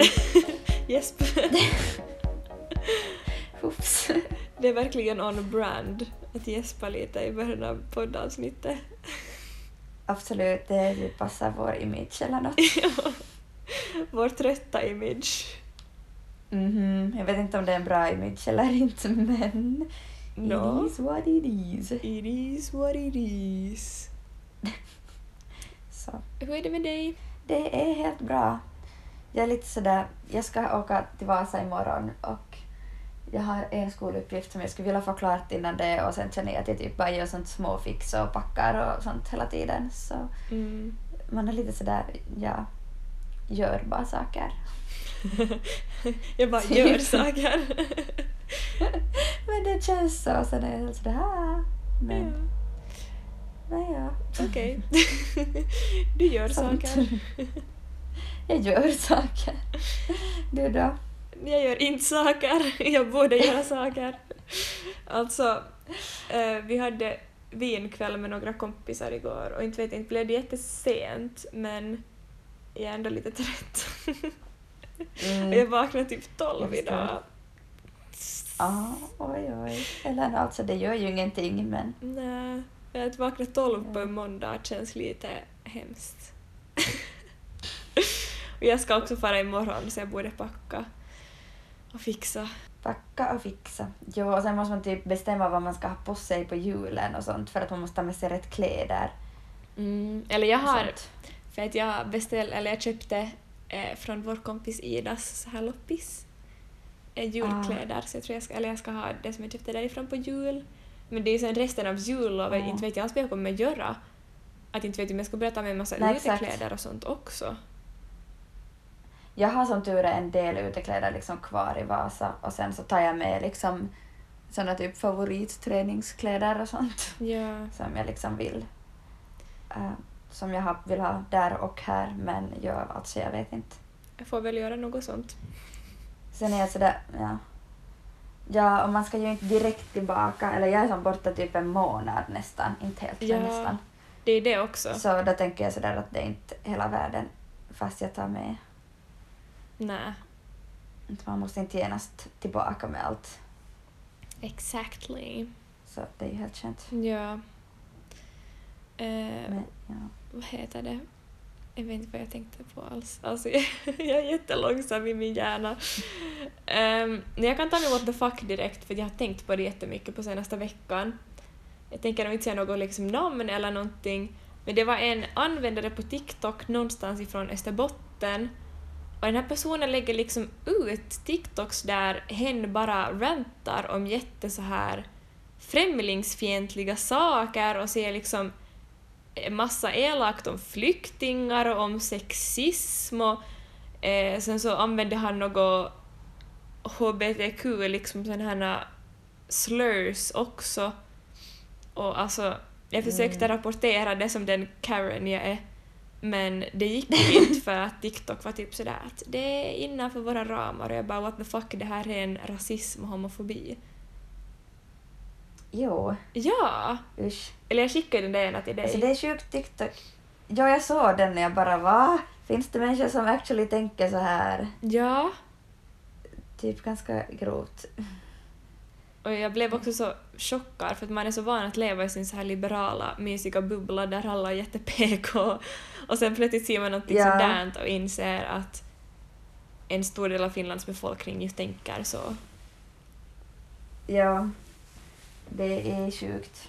oj. Jesp. Oops. Det är verkligen on brand att gäspa lite i början av poddavsnittet. Absolut, det passar vår image eller något. Vår trötta image. Mhm, Jag vet inte om det är en bra image eller inte, men No. it is what it is. It is what it is. Så. Hur är det med dig? Det är helt bra. Jag är lite sådär, jag ska åka till Vasa imorgon och jag har en skoluppgift som jag skulle vilja få klart innan det och sen känner jag att jag typ bara gör sånt småfix och packar och sånt hela tiden. Så Mm. man är lite sådär, ja, gör bara saker. Jag bara gör saker. Men det känns så, sen är jag sådär, ah, men Ja, nej, ja. Okej. Du gör saker. Jag gör saker. Du då? Jag gör inte saker. Jag borde göra saker. Alltså, eh, vi hade vinkväll med några kompisar igår och inte vet inte blev det jättesent men jag är ändå lite trött. Mm. Jag vaknade typ Jag 12 förstår. idag. Ah, oj, oj. Eller alltså, det gör ju ingenting, men Nej, att vakna 12 på en måndag känns lite hemskt. Och jag ska också fara imorgon så jag borde packa och fixa. packa och fixa. Jo, och sen måste man typ bestämma vad man ska ha på sig på julen och sånt för att man måste ha med sig rätt kläder. Mm, eller jag har, sånt. för att jag beställde, eller jag köpte eh, från vår kompis Idas så här loppis eh, julkläder så jag tror jag ska, eller jag ska ha det som jag köpte därifrån på jul. Men det är ju sen resten av jullovet, Ja. inte vet jag alls vad jag kommer göra. Att inte vet jag om jag ska börja ta med en massa Nej, utekläder och sånt också. Jag har som tur är en del utekläder liksom kvar i Vasa och sen så tar jag med liksom såna typ favoritträningskläder och sånt Ja. som jag liksom vill eh, som jag vill ha där och här men jag, alltså jag vet inte. Jag får väl göra något sånt. Sen är jag sådär, ja. Ja, och man ska ju inte direkt tillbaka, eller jag är som borta typ en månad nästan, inte helt Ja. nästan. Det är det också. Så då tänker jag sådär att det är inte hela världen fast jag tar med. Nej. Man måste inte genast tillbaka med allt. Exactly. Så det är ju helt skönt. Ja. Eh, Men, ja. vad heter det? Jag vet inte vad jag tänkte på alls. Alltså, jag, jag är jättelångsam i min hjärna. Um, jag kan ta med what the fuck direkt för jag har tänkt på det jättemycket på senaste veckan. Jag tänker nog inte säga något liksom namn eller någonting. Men det var en användare på TikTok någonstans ifrån Österbotten och den här personen lägger liksom ut TikToks där hen bara rantar om jätte så här främlingsfientliga saker och säger liksom massa elakt om flyktingar och om sexism och eh, sen så använde han något HBTQ, liksom sådana här slurs också. Och alltså, jag försökte Mm. rapportera det som den Karen jag är, men det gick inte för att TikTok var typ sådär att det är innanför våra ramar och jag bara what the fuck, det här är en rasism och homofobi. Jo, Ja! usch. Eller jag skickade den där ena till dig. Alltså det är sjukt TikTok. Jo, jag såg den när jag bara va? Finns det människor som actually tänker så här? Ja. Typ ganska grovt. Och jag blev också så chockad för att man är så van att leva i sin så här liberala, mysiga bubbla där alla är jätte-PK och sen plötsligt ser man någonting Ja. sådant och inser att en stor del av Finlands befolkning just tänker så. Ja, det är sjukt.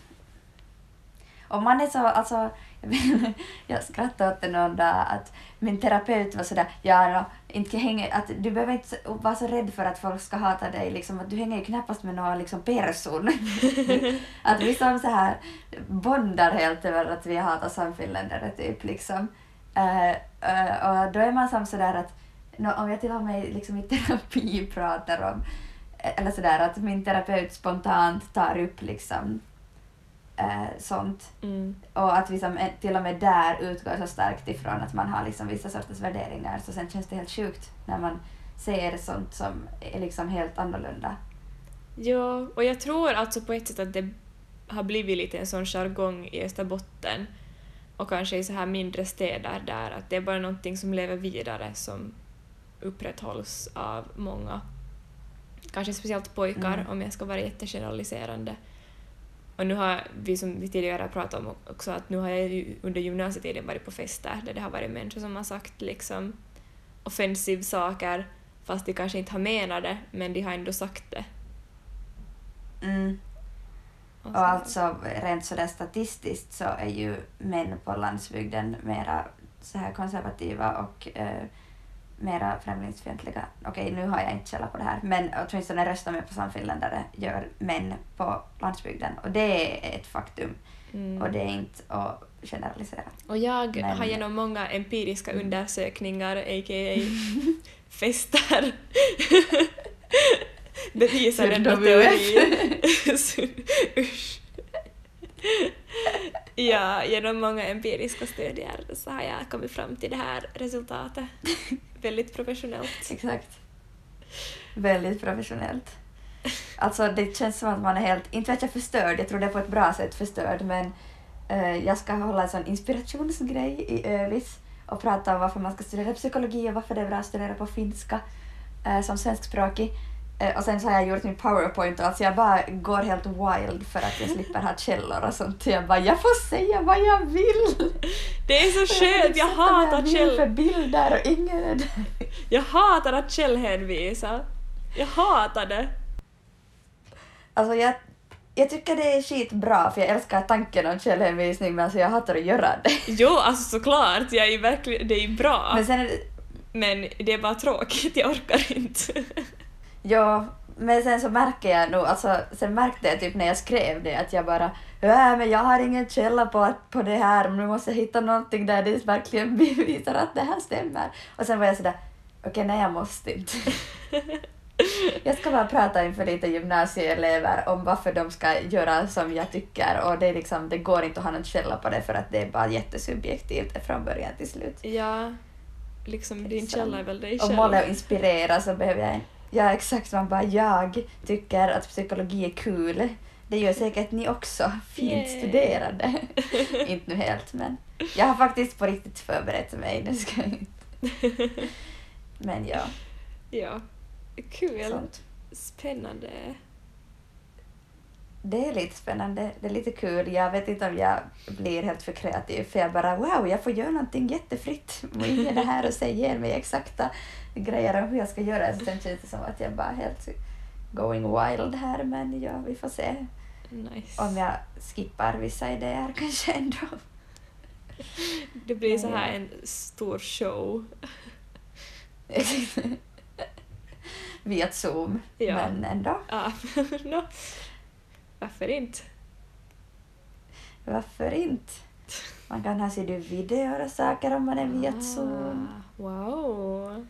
Och man är så, alltså, jag skrattade åt det någon dag att min terapeut var sådär, ja, no, inte hänger, att du behöver inte vara så rädd för att folk ska hata dig, liksom, att du hänger ju knappast med någon liksom, person. att vi som så här bondar helt över att vi hatar samfinländare typ liksom. Eh, eh, och då är man som sådär att nå, om jag till och med liksom i terapi pratar om eller sådär att min terapeut spontant tar upp liksom eh, sånt Mm. och att vi som, till och med där utgår så starkt ifrån att man har liksom vissa sorters värderingar så sen känns det helt sjukt när man ser sånt som är liksom helt annorlunda. Ja, och jag tror alltså på ett sätt att det har blivit lite en sån jargong i Österbotten och kanske i så här mindre städer där att det är bara någonting som lever vidare som upprätthålls av många, kanske speciellt pojkar Mm. om jag ska vara jättegeneraliserande. Och nu har vi som vi tidigare har pratat om också att nu har jag ju under gymnasietiden varit på fester där det har varit människor som har sagt liksom offensiva saker fast de kanske inte har menat det men de har ändå sagt det. Mm. Och Och så- alltså rent sådär statistiskt så är ju män på landsbygden mera så här konservativa och eh, mera främlingsfientliga. Okej, nu har jag inte källa på det här, men åtminstone röstar med på samfinländare gör män på landsbygden och det är ett faktum Mm. och det är inte att generalisera. Och jag Men- har genom många empiriska Mm. undersökningar, a.k.a. fester, bevisar denna teori. Usch. Ja, genom många empiriska studier så har jag kommit fram till det här resultatet. Väldigt professionellt. Exakt. Väldigt professionellt. Alltså det känns som att man är helt, inte vet jag förstörd, jag tror det är på ett bra sätt förstörd, men eh, jag ska hålla en sån inspirationsgrej i Övis och prata om varför man ska studera psykologi och varför det är bra att studera på finska eh, som svenskspråkig. Eh, och sen så har jag gjort min powerpoint och alltså jag bara går helt wild för att jag slipper ha källor och sånt. Jag bara, jag får säga vad jag vill! Det är så skönt, jag vad hatar vill för bilder och ingen är där. Jag hatar att källhänvisa. Jag hatar det. Alltså jag, jag tycker det är skitbra för jag älskar tanken om källhänvisning men alltså jag hatar att göra det. Jo, alltså såklart, jag är verkligen, det är bra. Men sen är det, Men det är bara tråkigt, jag orkar inte. Ja, men sen så märker jag nog, alltså sen märkte jag typ när jag skrev det att jag bara äh, men jag har ingen källa på, att- på det här, nu måste jag hitta någonting där det verkligen bevisar att det här stämmer. Och sen var jag sådär, okej nej jag måste inte. Jag ska bara prata inför lite gymnasieelever om varför de ska göra som jag tycker och det, är liksom, det går inte att ha någon källa på det för att det är bara jättesubjektivt från början till slut. Ja, liksom din källa är väl dig Om själv. målet är att inspirera så behöver jag en... Ja exakt, man bara jag tycker att psykologi är kul. Det gör säkert ni också. Fint Yay. studerade. inte nu helt men jag har faktiskt på riktigt förberett mig. Det ska jag inte. Men ja, Ja, kul. sånt. Spännande. Det är lite spännande, det är lite kul. Jag vet inte om jag blir helt för kreativ för jag bara wow, jag får göra någonting jättefritt. Och ingen är det här och säger ger mig exakta grejer om hur jag ska göra. Så sen känns det som att jag bara helt going wild här men ja, vi får se Nice. om jag skippar vissa idéer kanske ändå. Det blir så här en stor show. Via Zoom, Ja. men ändå. Ja, no. Varför inte? Varför inte? Man kan ha sig videor och saker om man är via Zoom. Ah, Wow.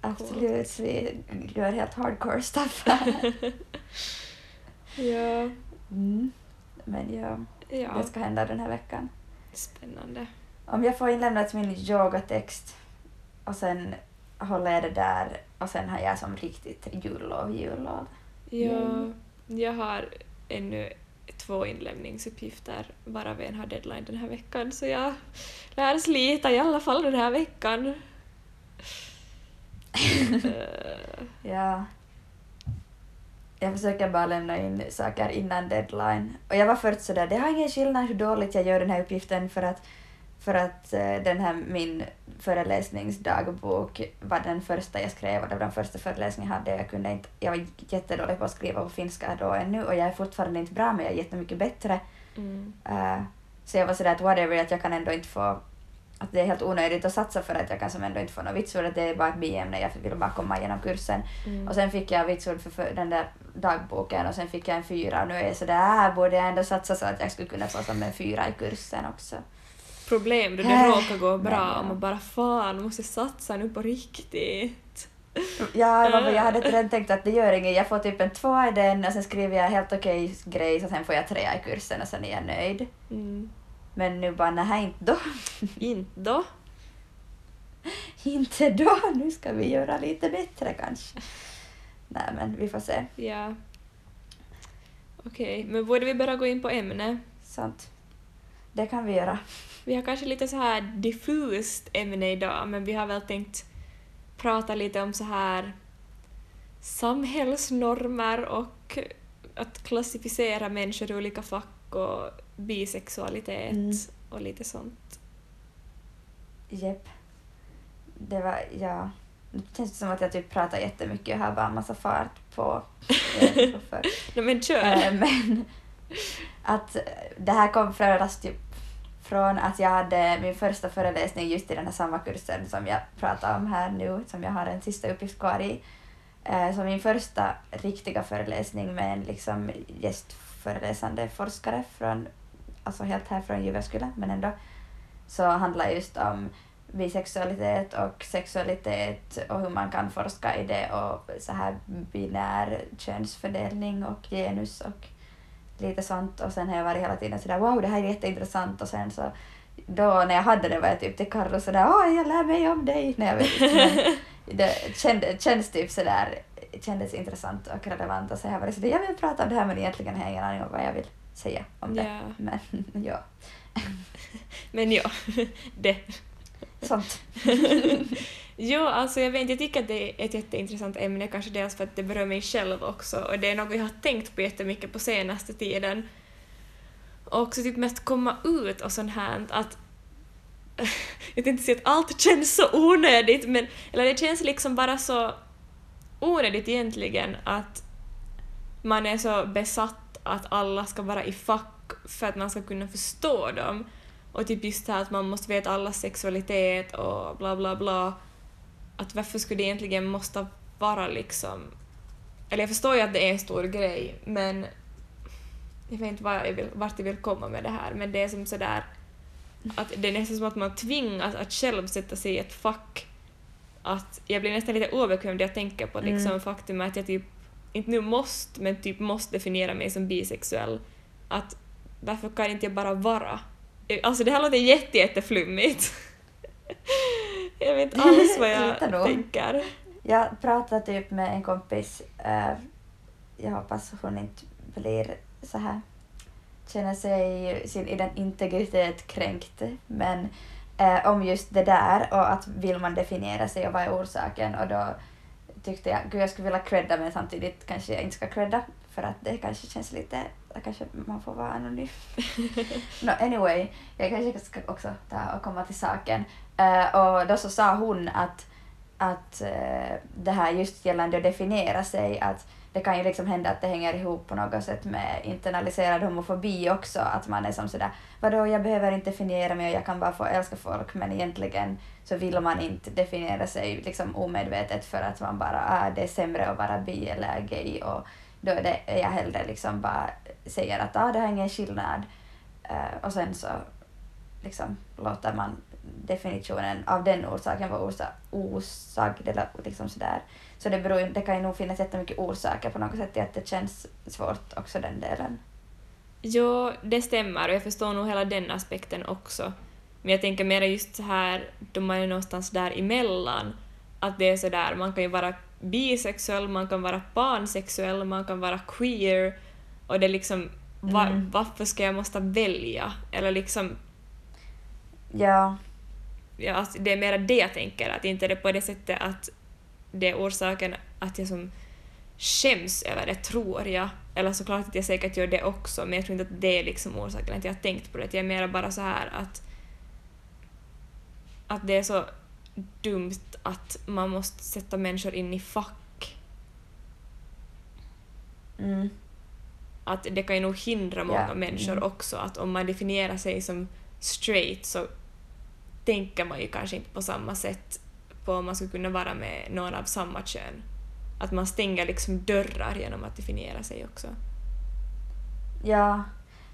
Absolut, vi gör helt hardcore stuff här. Ja. Mm. Men ja, Ja, det ska hända den här veckan. spännande. Om jag får inlämnat min yogatext och sen håller jag det där och sen har jag som riktigt jullov, jullov. Ja, Mm jag har ännu två inlämningsuppgifter varav en har deadline den här veckan så jag lär slita i alla fall den här veckan. Ja. Jag försöker bara lämna in saker innan deadline. Och jag var först sådär, det har ingen skillnad hur dåligt jag gör den här uppgiften för att, för att eh, den här min föreläsningsdagbok var den första jag skrev och det var den första föreläsningen jag hade. Jag, kunde inte, jag var jättedålig på att skriva på finska då ännu och jag är fortfarande inte bra men jag är jättemycket bättre. mm. Eh, så jag var sådär att whatever, att jag kan ändå inte få att det är helt onödigt att satsa för att jag kan som ändå inte få något vitsord, att det är bara ett biämne, jag vill bara komma igenom kursen. Mm. Och sen fick jag vitsord för, för den där dagboken och sen fick jag en fyra och nu är jag sådär, här borde jag ändå satsa så att jag skulle kunna få som en fyra i kursen också. Problem då det Äh, råkar gå bra men ja. och man bara fan måste satsa nu på riktigt. Ja, jag, jag hade redan tänkt att det gör inget, jag får typ en tvåa i den och sen skriver jag helt okej grej så sen får jag trea i kursen och sen är jag nöjd. Mm. Men nu bara, nej inte då. Inte då. inte då, nu ska vi göra lite bättre kanske. Nej men vi får se. Ja. Okej, men borde vi börja gå in på ämne? Sant. Det kan vi göra. Vi har kanske lite så här diffust ämne idag, men vi har väl tänkt prata lite om så här samhällsnormer och att klassificera människor i olika fack och bisexualitet Mm. och lite sånt. Jepp. Det var, ja. Det känns som att jag typ pratar jättemycket och har bara massa fart på. Jag vet inte varför. Nej men kör! Eh, Men att det här kom föras typ från att jag hade min första föreläsning just i den här samma kursen som jag pratar om här nu, som jag har en sista uppgift kvar i. Eh, så min första riktiga föreläsning med en liksom gästföreläsande forskare från, alltså helt här från Jyväskylä, men ändå, så handlar just om bisexualitet och sexualitet och hur man kan forska i det och så här binär könsfördelning och genus och lite sånt och sen har jag varit hela tiden sådär wow det här är jätteintressant och sen så då när jag hade det var jag typ till Carro sådär åh jag lär mig om dig. Nej jag vet inte det kände, kändes typ sådär kändes intressant och relevant och så har jag varit sådär jag vill prata om det här men egentligen har jag ingen aning om vad jag vill säga om det. Ja. Men ja, Men ja, det. sånt. Jo, alltså jag vet inte, jag tycker att det är ett jätteintressant ämne, kanske dels för att det berör mig själv också, och det är något jag har tänkt på jättemycket på senaste tiden. Och också typ mest komma ut och sånt här att jag tänkte säga att allt känns så onödigt, men eller det känns liksom bara så onödigt egentligen att man är så besatt att alla ska vara i fack för att man ska kunna förstå dem. Och typ just det här att man måste veta allas sexualitet och bla bla bla. Att varför skulle det egentligen måste vara liksom... Eller jag förstår ju att det är en stor grej, men jag vet inte var jag vill, vart jag vill komma med det här, men det är som sådär att det är nästan som att man tvingas att själv sätta sig i ett fack. Att jag blir nästan lite obekväm när jag tänker på liksom Mm. faktum att jag typ, inte nu måste, men typ måste definiera mig som bisexuell. Att varför kan inte jag bara vara? Alltså det här låter jätte, jätteflummigt. jag vet inte alls vad jag tänker. Jag pratade typ med en kompis, eh, jag hoppas hon inte blir så här känner sig sin integritet kränkt, men eh, om just det där och att vill man definiera sig och vad är orsaken och då tyckte jag, gud jag skulle vilja credda men samtidigt kanske jag inte ska credda för att det kanske känns lite, kanske man får vara anonym. no, anyway, jag kanske ska också ta och komma till saken. Uh, och då så sa hon att, att uh, det här just gällande att definiera sig, att det kan ju liksom hända att det hänger ihop på något sätt med internaliserad homofobi också, att man är som sådär, vadå jag behöver inte definiera mig och jag kan bara få älska folk, men egentligen så vill man inte definiera sig liksom omedvetet för att man bara, ah, det är sämre att vara bi eller gay och då är det, är jag hellre liksom bara säger att ah, det har ingen skillnad uh, och sen så liksom låter man definitionen av den orsaken vara orsa, osagd eller liksom sådär. Så det, beror, det kan ju nog finnas jättemycket orsaker på något sätt till att det känns svårt också den delen. Jo, det stämmer och jag förstår nog hela den aspekten också. Men jag tänker mer just så här, då man är någonstans där emellan, att det är så där, man kan ju vara bisexuell, man kan vara pansexuell, man kan vara queer, och det är liksom, va, Mm. varför ska jag måste välja? Eller liksom, Ja, ja, alltså det är mer det jag tänker, att inte det på det sättet att det är orsaken att jag som skäms över det, tror jag. Eller såklart att jag säkert gör det också, men jag tror inte att det är liksom orsaken att jag har tänkt på det. Jag är mer bara så här att att det är så dumt att man måste sätta människor in i fack. mm, Att det kan ju nog hindra många Ja, människor mm. också, att om man definierar sig som straight så tänker man ju kanske inte på samma sätt på om man skulle kunna vara med någon av samma kön. Att man stänger liksom dörrar genom att definiera sig också. ja.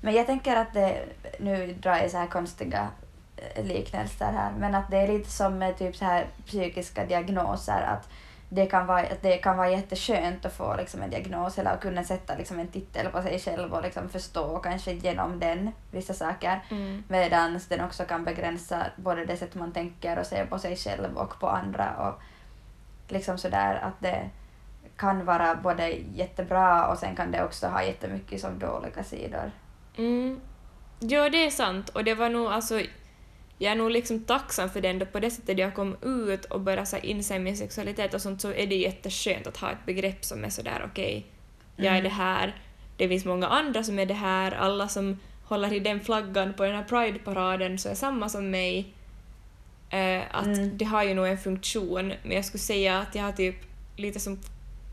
Men jag tänker att det, nu drar jag så här konstiga eh, liknelser här, men att det är lite som med typ så här psykiska diagnoser, att det kan vara, det kan vara jätteskönt att få liksom en diagnos eller att kunna sätta liksom en titel på sig själv och liksom förstå kanske genom den vissa saker. Mm. Medan den också kan begränsa både det sätt man tänker och ser på sig själv och på andra. Och liksom sådär att det kan vara både jättebra och sen kan det också ha jättemycket som dåliga sidor. Mm. Ja, det är sant. Och det var nog alltså... jag är nog liksom tacksam för det ändå på det sättet jag kom ut och började så inse min sexualitet och sånt så är det jätteskönt att ha ett begrepp som är sådär okej, jag är Mm. det här, det finns många andra som är det här, alla som håller i den flaggan på den här Pride-paraden så är samma som mig. Eh, att Mm. det har ju nog en funktion, men jag skulle säga att jag har typ lite som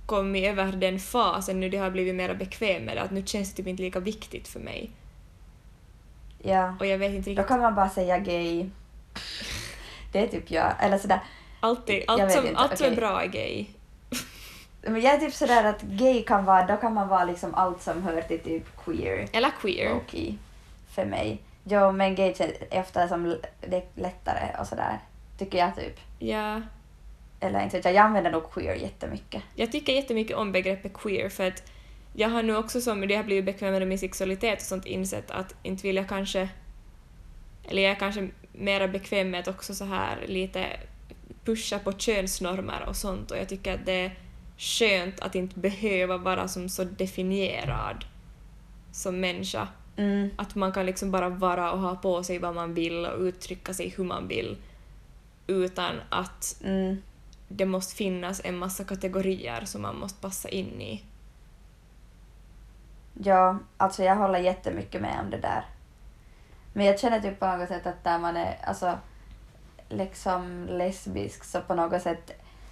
kommit över den fasen nu det har blivit mer bekväm med det, att nu känns det typ inte lika viktigt för mig. Ja. Och jag vet inte Då riktigt, kan man bara säga gay. Det är typ jag. Eller sådär. alltid, allt, som, inte, allt som är bra är gay. Men jag är typ sådär att gay kan vara, då kan man vara liksom allt som hör till typ queer. Eller queer. Okej. För mig. Jo, men gay känns ofta som l- det är lättare och sådär. Tycker jag typ. Ja. Eller inte jag, jag använder nog queer jättemycket. Jag tycker jättemycket om begreppet queer för att jag har nu också som det har blivit bekvämare med min sexualitet och sånt insett att inte vill jag kanske eller jag är kanske mera bekväm med att också så här lite pusha på könsnormer och sånt och jag tycker att det är skönt att inte behöva vara som så definierad som människa. Mm. Att man kan liksom bara vara och ha på sig vad man vill och uttrycka sig hur man vill utan att Mm. det måste finnas en massa kategorier som man måste passa in i. Ja, alltså jag håller jättemycket med om det där. Men jag känner typ på något sätt att där man är alltså liksom lesbisk så på något sätt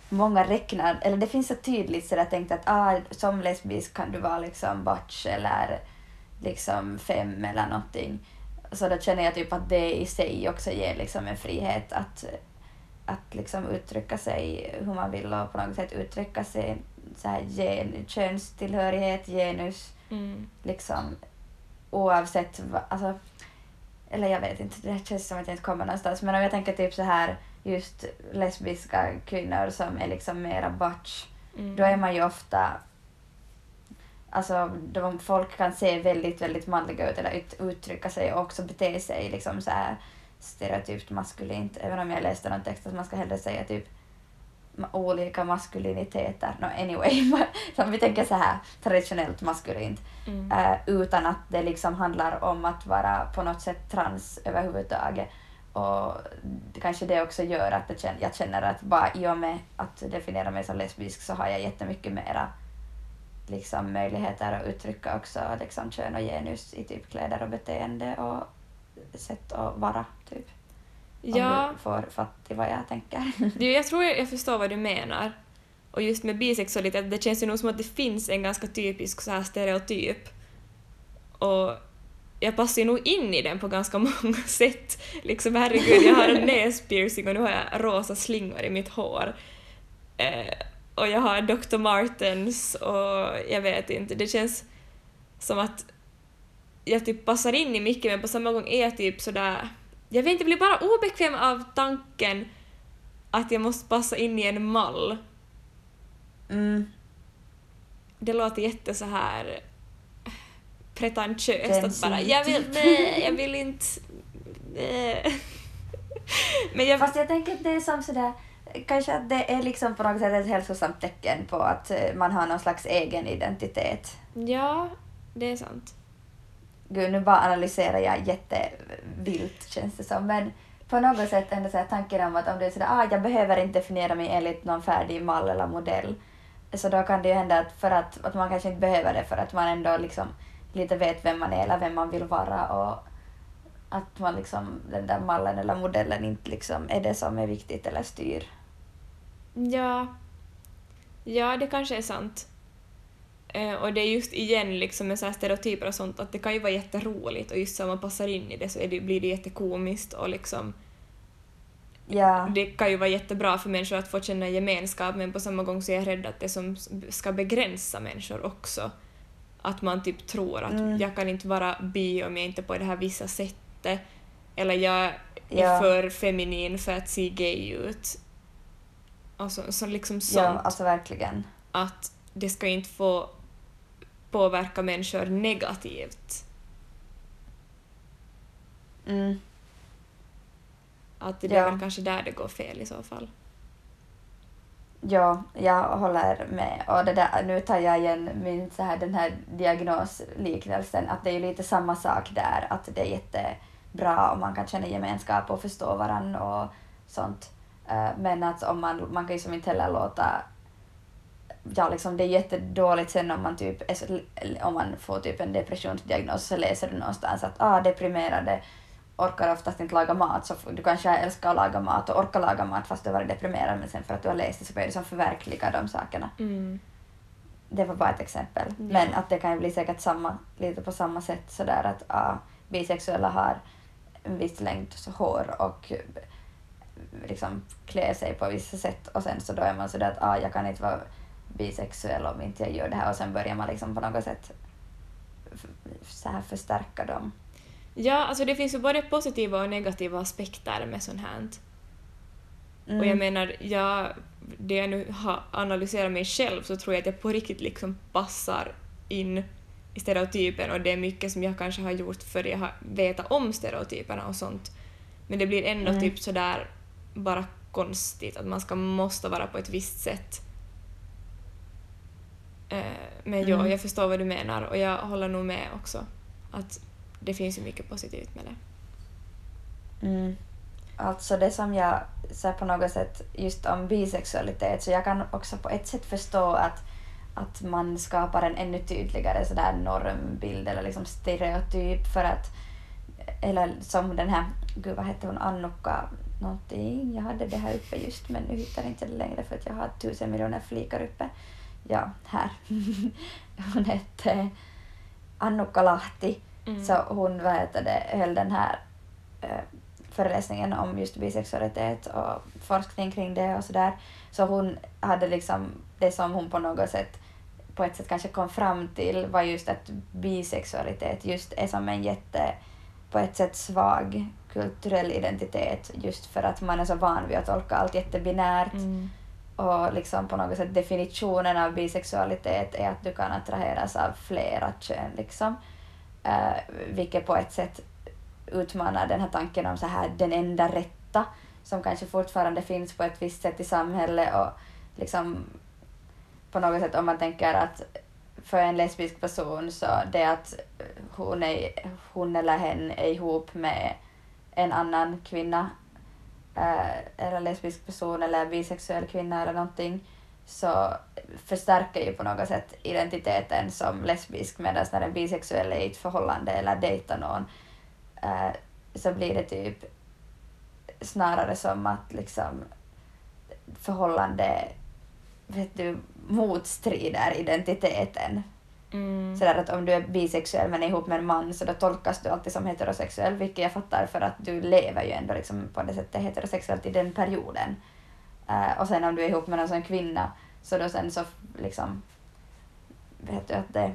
många räknar, eller det finns så tydligt så jag tänkte att ah, som lesbisk kan du vara liksom butch eller liksom fem eller någonting. Så då känner jag typ att det i sig också ger liksom en frihet att, att liksom uttrycka sig hur man vill och på något sätt uttrycka sig så här gen, könstillhörighet, genus, Mm. liksom oavsett vad, alltså, eller jag vet inte, det känns som att jag inte kommer någonstans, men om jag tänker typ så här just lesbiska kvinnor som är liksom mera butch, Mm. då är man ju ofta Alltså, de folk kan se väldigt, väldigt manliga ut eller ut, uttrycka sig och också bete sig liksom så här stereotypt maskulint. Även om jag läste någon text att man ska hellre säga typ olika maskuliniteter. No, anyway, som vi tänker så här traditionellt maskulint. Mm. Eh, utan att det liksom handlar om att vara på något sätt trans överhuvudtaget. Och kanske det också gör att det jag känner att bara i och med att definiera mig som lesbisk så har jag jättemycket mera liksom, möjligheter att uttrycka också liksom, kön och genus i typ kläder och beteende och sätt att vara. Typ. Om Ja, du får fatt i vad jag tänker. du, jag tror jag förstår vad du menar. Och just med bisexualitet, det känns ju nog som att det finns en ganska typisk så här stereotyp. Och jag passar ju nog in i den på ganska många sätt. Liksom herregud, jag har en näspiercing och nu har jag rosa slingor i mitt hår. Eh, och jag har Dr. Martens och jag vet inte, det känns som att jag typ passar in i mycket men på samma gång är jag typ sådär... Jag vet inte, jag blir bara obekväm av tanken att jag måste passa in i en mall. Mm. Det låter jätte så här pretentiöst att bara jag vill, nej, jag vill inte... nej." Men jag... Fast jag tänker att det är som sådär, kanske att det är liksom på något sätt ett hälsosamt tecken på att eh, man har någon slags egen identitet. Ja, det är sant. Gud, nu bara analyserar jag jättevilt känns det som. Men på något sätt ändå så här tanken om att om det är sådär, ah, jag behöver inte definiera mig enligt någon färdig mall eller modell. Så då kan det ju hända att, för att, att man kanske inte behöver det för att man ändå liksom lite vet vem man är eller vem man vill vara och att man liksom, den där mallen eller modellen inte liksom är det som är viktigt eller styr. Ja. Ja, det kanske är sant. Eh, och det är just igen liksom med så här stereotyper och sånt att det kan ju vara jätteroligt och just så om man passar in i det så är det, blir det jättekomiskt och liksom Ja, det kan ju vara jättebra för människor att få känna gemenskap men på samma gång så är jag rädd att det som ska begränsa människor också. Att man typ tror att Mm. jag kan inte vara bi om jag inte är på det här vissa sättet. Eller jag är Ja. för feminin för att se gay ut. Alltså, så liksom sånt. ja alltså verkligen. Att det ska inte få påverka människor negativt. Mm. Att det är Ja. väl kanske där det går fel i så fall. Ja, jag håller med. Och det där, nu tar jag igen min, så här, den här diagnosliknelsen, att det är ju lite samma sak där, att det är jätte bra och man kan känna gemenskap och förstå varandra och sånt. Eh, men att om man, man kan ju som inte heller låta ja, liksom det är jättedåligt sen om man, typ, om man får typ en depressionsdiagnos så läser du någonstans att ah, deprimerade orkar oftast inte laga mat, så du kanske älskar att laga mat och orkar laga mat fast du har varit deprimerad men sen för att du har läst det så börjar du som förverkliga de sakerna. Mm. Det var bara ett exempel. Ja. Men att det kan ju bli säkert samma, lite på samma sätt sådär att ah, bisexuella har en viss längd hår och eh, liksom klär sig på vissa sätt och sen så då är man sådär att ah, jag kan inte vara bisexuell om inte jag gör det här och sen börjar man liksom på något sätt så här förstärka dem. Ja, alltså det finns ju både positiva och negativa aspekter med sånt här. Mm. Och jag menar, jag, det jag nu har analyserat mig själv så tror jag att jag på riktigt liksom passar in i stereotypen och det är mycket som jag kanske har gjort för jag har vetat om stereotyperna och sånt. Men det blir ändå Mm. typ sådär bara konstigt att man ska måste vara på ett visst sätt. Eh, Men ja, Mm. jag förstår vad du menar och jag håller nog med också att det finns ju mycket positivt med det. Mm. Alltså det som jag här på något sätt just om bisexualitet så jag kan också på ett sätt förstå att, att man skapar en ännu tydligare sådär normbild eller liksom stereotyp för att eller som den här, gud vad hette hon, Annukka någonting, jag hade det här uppe just men nu hittar jag inte det längre för att jag har tusen miljoner flikar uppe. Ja, här. hon hette Annukka Lahti. Mm. Så hon vad heter det, höll den här eh, föreläsningen om just bisexualitet och forskning kring det och sådär. Så hon hade liksom det som hon på något sätt på ett sätt kanske kom fram till var just att bisexualitet just är som en jätte på ett sätt svag kulturell identitet just för att man är så van vid att tolka allt jättebinärt Mm och liksom på något sätt definitionen av bisexualitet är att du kan attraheras av flera kön liksom. Uh, vilket på ett sätt utmanar den här tanken om så här den enda rätta som kanske fortfarande finns på ett visst sätt i samhället och liksom på något sätt om man tänker att för en lesbisk person så det att hon, är, hon eller hen är ihop med en annan kvinna eh, eller lesbisk person eller bisexuell kvinna eller någonting så förstärker ju på något sätt identiteten som lesbisk medan när en bisexuell är i ett förhållande eller dejtar någon eh, så blir det typ snarare som att liksom förhållande vet du, motstrider identiteten. Mm. Sådär att om du är bisexuell men är ihop med en man så då tolkas du alltid som heterosexuell, vilket jag fattar för att du lever ju ändå liksom på det sättet heterosexuellt i den perioden. Eh, och sen om du är ihop med någon som kvinna så då sen så liksom vet du att det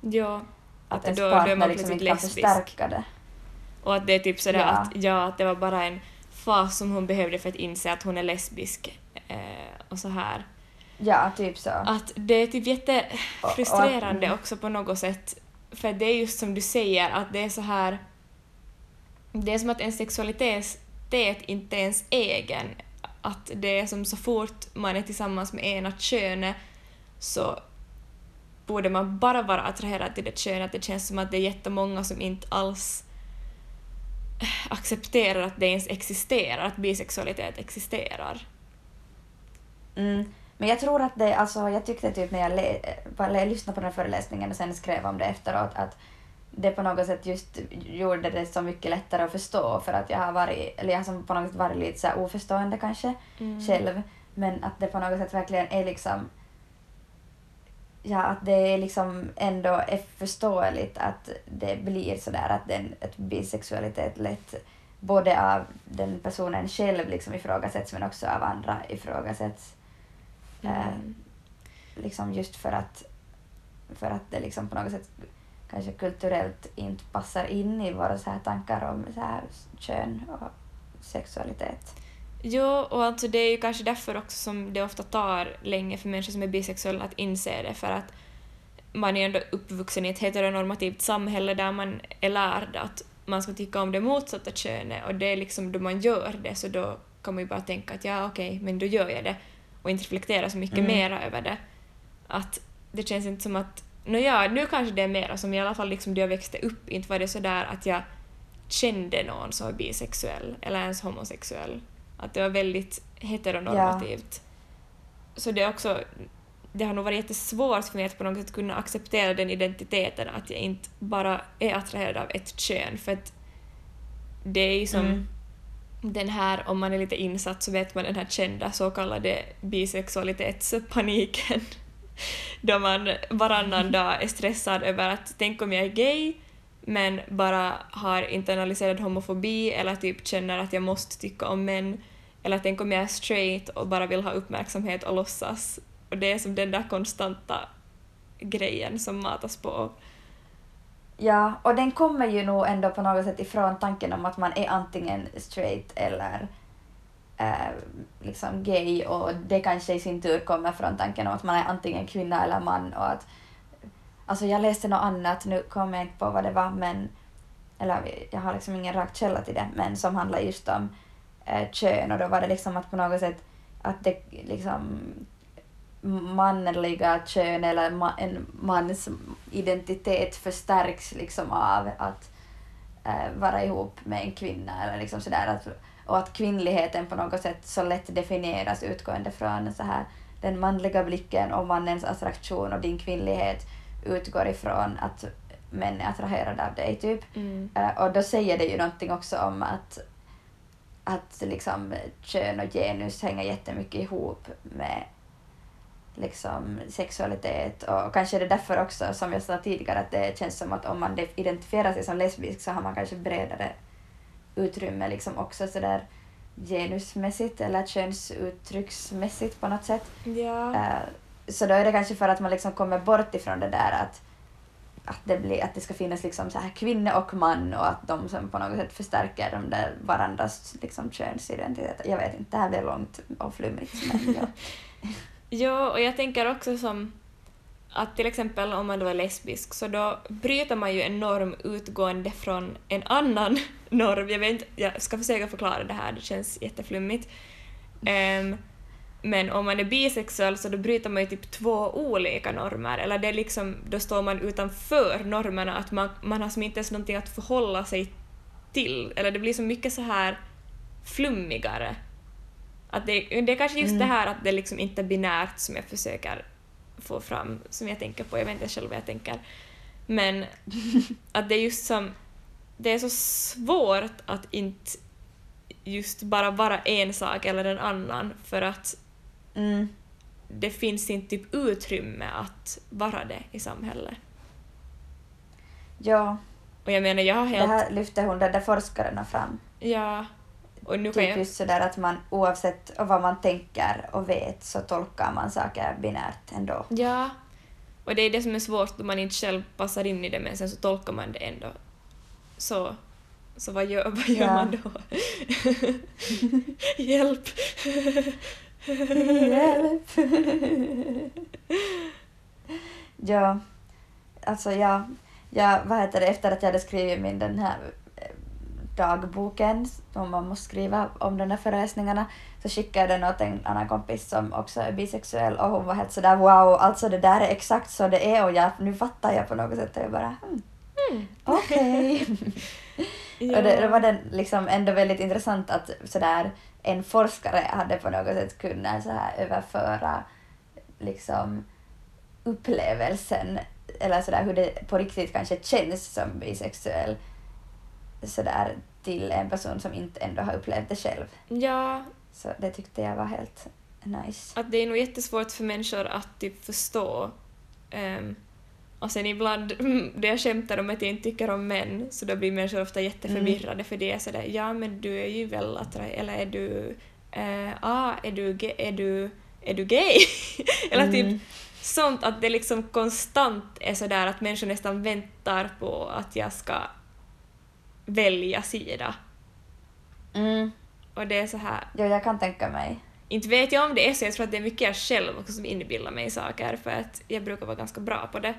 Ja, att Att ens då- då är partner man liksom inte kan lesbisk. förstärka det. och att det är typ sådär Ja. att, ja, att det var bara en fas som hon behövde för att inse att hon är lesbisk. Eh, och så här. Ja, typ så. Att det är typ Och- och jättefrustrerande att- också på något sätt. För det är just som du säger, att det är så här... Det är som att en sexualitet inte är ens egen. Att det är som så fort man är tillsammans med ena könet så borde man bara vara attraherad till det könet. Det känns som att det är jättemånga som inte alls accepterar att det ens existerar, att bisexualitet existerar. Mm. Men jag tror att det, alltså jag tyckte typ när jag, le, bara lyssnade på den här föreläsningen och sen skrev om det efteråt att det på något sätt just gjorde det så mycket lättare att förstå för att jag har varit, eller jag har på något sätt varit lite så oförstående kanske själv. Men att det på något sätt verkligen är liksom Ja, att det är liksom ändå är förståeligt att det blir sådär att den, ett bisexualitet lätt både av den personen själv liksom ifrågasätts men också av andra ifrågasätts. Eh, liksom just för att, för att det liksom på något sätt kanske kulturellt inte passar in i våra så här tankar om så här kön och sexualitet. Jo, och alltså det är ju kanske därför också som det ofta tar länge för människor som är bisexuella att inse det, för att man är ändå uppvuxen i ett heteronormativt samhälle där man är lärd att man ska tycka om det motsatta könet och det är liksom då man gör det så då kan man ju bara tänka att ja okej, men då gör jag det och inte reflektera så mycket Mm. mera över det. Att det känns inte som att, nåja, nu kanske det är mera som i alla fall liksom då jag växte upp, inte var det så där att jag kände någon som var bisexuell eller ens homosexuell. Att det var väldigt heteronormativt. Så det är också det har nog varit jättesvårt för mig att på något sätt kunna acceptera den identiteten, att jag inte bara är attraherad av ett kön, för att det är ju som Mm den här, om man är lite insatt så vet man den här kända så kallade bisexualitetspaniken. Då man varannan dag är stressad över att tänk om jag är gay men bara har internaliserad homofobi eller typ känner att jag måste tycka om män eller tänk om jag är straight och bara vill ha uppmärksamhet och låtsas. Och det är som den där konstanta grejen som matas på. Ja, och den kommer ju nog ändå på något sätt ifrån tanken om att man är antingen straight eller eh, liksom gay och det kanske i sin tur kommer från tanken om att man är antingen kvinna eller man och att Alltså jag läste något annat, nu kommer jag inte på vad det var men eller jag har liksom ingen rak källa till det, men som handlar just om eh, kön och då var det liksom att på något sätt att det liksom manliga kön eller ma en mans identitet förstärks liksom av att eh, vara ihop med en kvinna eller liksom sådär att, och att kvinnligheten på något sätt så lätt definieras utgående från så här den manliga blicken och mannens attraktion och din kvinnlighet utgår ifrån att män är attraherade av dig typ. Mm. Eh, och då säger det ju någonting också om att, att liksom kön och genus hänger jättemycket ihop med liksom sexualitet och kanske är det därför också som jag sa tidigare att det känns som att om man de- identifierar sig som lesbisk så har man kanske bredare utrymme liksom också sådär genusmässigt eller könsuttrycksmässigt på något sätt. Ja. Eh, så då är det kanske för att man liksom kommer bort ifrån det där att, att, det, blir, att det ska finnas liksom så här kvinna och man och att de som på något sätt förstärker de där varandras liksom könsidentiteter. Jag vet inte, det här blir långt och flummigt men ja. Ja, och jag tänker också som att till exempel om man då är lesbisk så då bryter man ju en norm utgående från en annan norm. Jag, vet inte, jag ska försöka förklara det här, det känns jätteflummigt. Um, men om man är bisexuell så då bryter man ju typ två olika normer, eller det är liksom, då står man utanför normerna, att man, man har som inte ens någonting att förhålla sig till, eller det blir så mycket så här flummigare. Att det, det är kanske just Mm. det här att det liksom inte är binärt som jag försöker få fram, som jag tänker på, jag vet inte själv vad jag tänker. Men att det är just som, det är så svårt att inte just bara vara en sak eller en annan för att Mm. det finns inte typ utrymme att vara det i samhället. Ja, Och jag menar, jag har det helt... här lyfte hon den där forskaren fram. Ja. Och nu Typ jag... just sådär att man oavsett vad man tänker och vet så tolkar man saker binärt ändå. Ja. Och det är det som är svårt då man inte själv passar in i det men sen så tolkar man det ändå. Så, så vad gör, vad gör Ja. man då? Hjälp! Hjälp! ja, alltså jag, jag, vad heter det, efter att jag hade skrivit min den här dagboken som man måste skriva om de här föreläsningarna så skickade jag den åt en annan kompis som också är bisexuell och hon var helt sådär wow, alltså det där är exakt så det är och jag, nu fattar jag på något sätt och jag bara hmm, Mm. okej. Ja. Och det, det var den liksom ändå väldigt intressant att sådär, en forskare hade på något sätt kunnat så här överföra liksom, upplevelsen, eller sådär, hur det på riktigt kanske känns som bisexuell, sådär, till en person som inte ändå har upplevt det själv. ja, Så det tyckte jag var helt nice. att det är nog jättesvårt för människor att typ förstå. Ehm, och sen ibland, mm, det jag skämtar om att jag inte tycker om män, så då blir människor ofta jätteförvirrade för det är sådär ja men du är ju väl attraherad, eller är du, eh, ah, är du, är du, är du gay? eller typ Mm. sånt att det liksom konstant är sådär att människor nästan väntar på att jag ska välja sida. Mm. Och det är så här, Jo, jag kan tänka mig. inte vet jag om det är så, jag tror att det är mycket jag själv också som inbillar mig saker för att jag brukar vara ganska bra på det.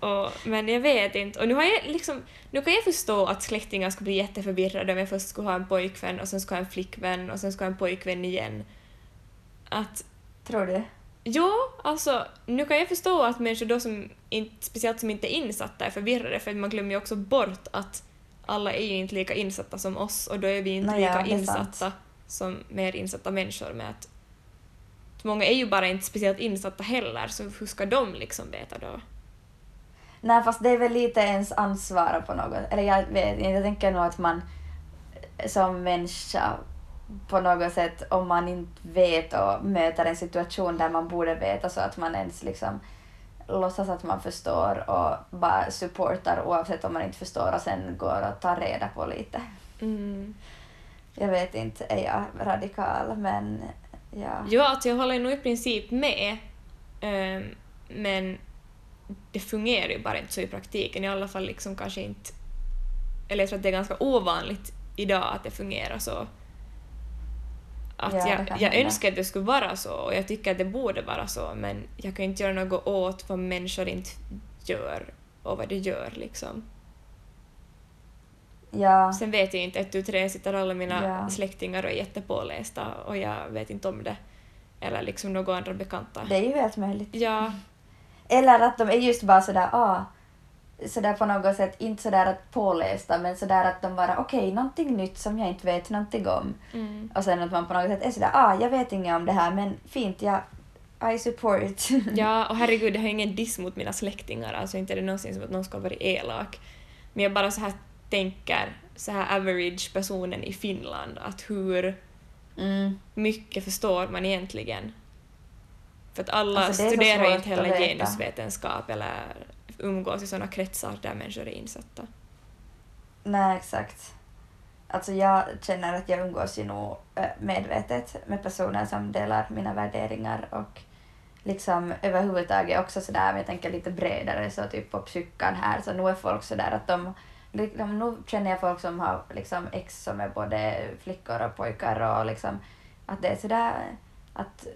och, men jag vet inte. Och nu, har jag liksom, nu kan jag förstå att släktingar skulle bli jätteförvirrade om jag först skulle ha en pojkvän och sen skulle ha en flickvän och sen skulle ha en pojkvän igen. Att Tror du? Jo, alltså nu kan jag förstå att människor då som inte, speciellt som inte är insatta är förvirrade för man glömmer ju också bort att alla är ju inte lika insatta som oss och då är vi inte Nej, ja, lika är insatta sant. som mer insatta människor med att många är ju bara inte speciellt insatta heller så hur ska de liksom veta då? Nej, fast det är väl lite ens ansvar på något. Eller jag vet inte, jag tänker nog att man som människa på något sätt, om man inte vet och möter en situation där man borde veta så att man ens liksom låtsas att man förstår och bara supportar oavsett om man inte förstår och sen går och tar reda på lite. Mm. Jag vet inte, är jag radikal men ja. Jo, alltså jag håller nog i princip med ehm, men det fungerar ju bara inte så i praktiken, i alla fall liksom kanske inte... Eller jag tror att det är ganska ovanligt idag att det fungerar så. Att Ja, jag, jag önskar att det skulle vara så och jag tycker att det borde vara så men jag kan inte göra något åt vad människor inte gör och vad de gör liksom. Ja, Sen vet jag inte, ett tu tre sitter alla mina Ja. släktingar och är jättepålästa och jag vet inte om det. Eller liksom några andra bekanta. det är ju helt möjligt. Ja, Eller att de är just bara sådär, ah, sådär på något sätt, inte sådär att pålästa, men sådär att de bara, okej, någonting nytt som jag inte vet någonting om. mm. Och sen att man på något sätt är sådär, ah, jag vet inget om det här, men fint, jag, I support. ja och herregud, jag har ingen diss mot mina släktingar, alltså inte är det någonsin som att någon ska vara elak. Men jag bara så här tänker, så här average personen i Finland, att hur Mm. mycket förstår man egentligen? För att alla Alltså, det studerar inte heller genusvetenskap eller umgås i sådana kretsar där människor är insatta. Nej, exakt. Alltså jag känner att jag umgås ju nog eh, medvetet med personer som delar mina värderingar och liksom överhuvudtaget också sådär, om jag tänker lite bredare så typ på psykan här, så nu är folk sådär att de de nu känner jag folk som har liksom ex som är både flickor och pojkar och liksom att det är sådär att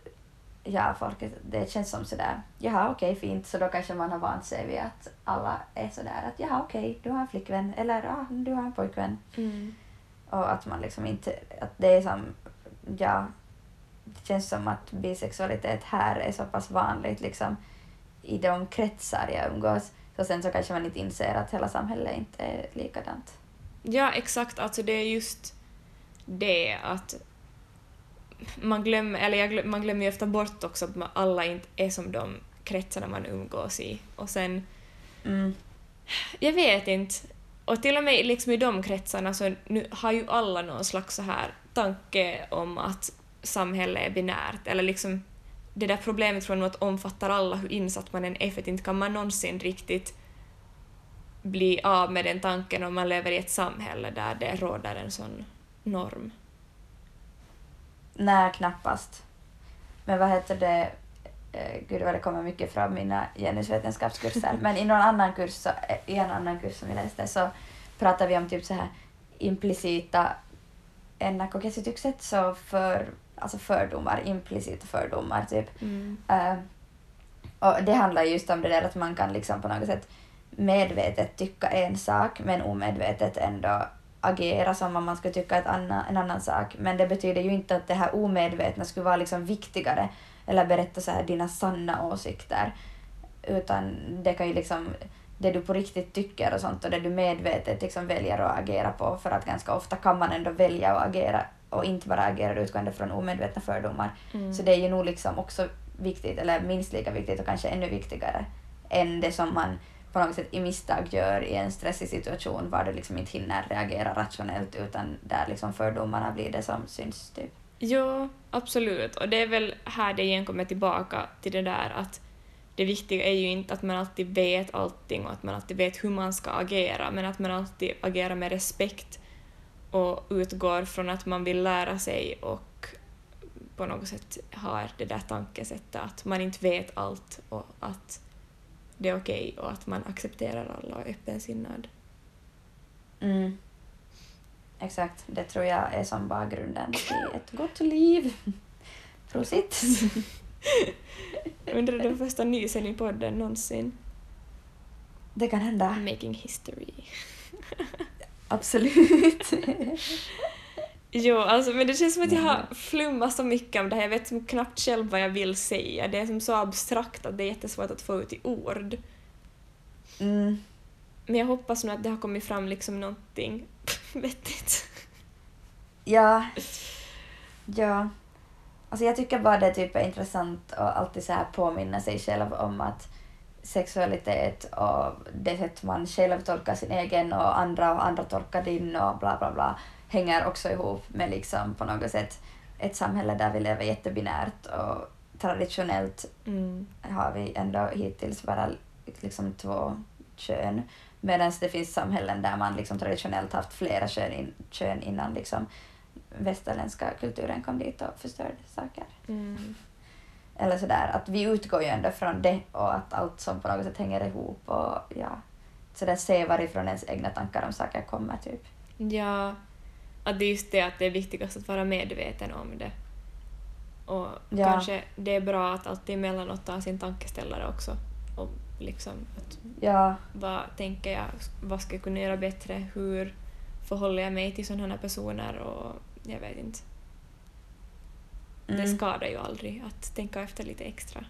ja, folk, är- det känns som sådär, jaha okej fint, så då kanske man har vant sig vid att alla är sådär att jaha okej, du har en flickvän eller ah, du har en pojkvän. Mm. Och att man liksom inte, att det är som, ja, det känns som att bisexualitet här är så pass vanligt liksom i de kretsar jag umgås. Så sen så kanske man inte inser att hela samhället inte är likadant. Ja, exakt. Alltså det är just det att man glömmer, eller jag glöm, man glömmer ju ofta bort också att man, alla inte är som de kretsarna man umgås i. Och sen, Mm. jag vet inte, och till och med liksom i de kretsarna så nu har ju alla någon slags så här tanke om att samhället är binärt, eller liksom det där problemet från att omfattar alla hur insatt man än är, för att inte kan man någonsin riktigt bli av med den tanken om man lever i ett samhälle där det råder en sån norm. Nej, knappast. Men vad heter det, eh, gud vad det kommer mycket från mina genusvetenskapskurser, men i någon annan kurs, så, eh, i en annan kurs som vi läste så pratar vi om typ så här implicita ennakkokäsitykset, så för, alltså fördomar, implicita fördomar typ. Mm. Eh, och det handlar just om det där att man kan liksom på något sätt medvetet tycka en sak men omedvetet ändå agera som om man skulle tycka ett en annan sak. Men det betyder ju inte att det här omedvetna skulle vara liksom viktigare eller berätta så här dina sanna åsikter. Utan det kan ju liksom, det du på riktigt tycker och sånt och det du medvetet liksom väljer att agera på för att ganska ofta kan man ändå välja att agera och inte bara agera utgående från omedvetna fördomar. Mm. Så det är ju nog liksom också viktigt, eller minst lika viktigt och kanske ännu viktigare än det som man på något sätt i misstag gör i en stressig situation var du liksom inte hinner reagera rationellt utan där liksom fördomarna blir det som syns. Typ. Jo, absolut. Och det är väl här det igen kommer tillbaka till det där att det viktiga är ju inte att man alltid vet allting och att man alltid vet hur man ska agera, men att man alltid agerar med respekt och utgår från att man vill lära sig och på något sätt har det där tankesättet att man inte vet allt och att det är okej och att man accepterar alla och är öppensinnad. Mm. Exakt, det tror jag är som bara grunden till ett gott liv. Prosit! Undrar den första nysen i podden någonsin. Det kan hända. Making history. Absolut. Jo, alltså, men det känns som att jag har flummat så mycket om det här. Jag vet som knappt själv vad jag vill säga. Det är som så abstrakt att det är jättesvårt att få ut i ord. Mm. Men jag hoppas nu att det har kommit fram liksom någonting vettigt. Ja. Ja. Alltså jag tycker bara det typ är intressant att alltid så här påminna sig själv om att sexualitet och det sätt man själv tolkar sin egen och andra och andra tolkar din och bla bla bla hänger också ihop med liksom på något sätt ett samhälle där vi lever jättebinärt och traditionellt Mm. har vi ändå hittills bara liksom två kön medan det finns samhällen där man liksom traditionellt haft flera kön, in, kön innan liksom västerländska kulturen kom dit och förstörde saker. Mm. Eller sådär, att vi utgår ju ändå från det och att allt som på något sätt hänger ihop och ja, sådär se varifrån ens egna tankar om saker kommer typ. Ja, att det är just det att det är viktigast att vara medveten om det. Och Ja. kanske det är bra att alltid emellanåt ta sin tankeställare också. Och liksom att Ja, vad tänker jag, vad ska jag kunna göra bättre, hur förhåller jag mig till sådana här personer och jag vet inte. Det mm, skadar ju aldrig att tänka efter lite extra.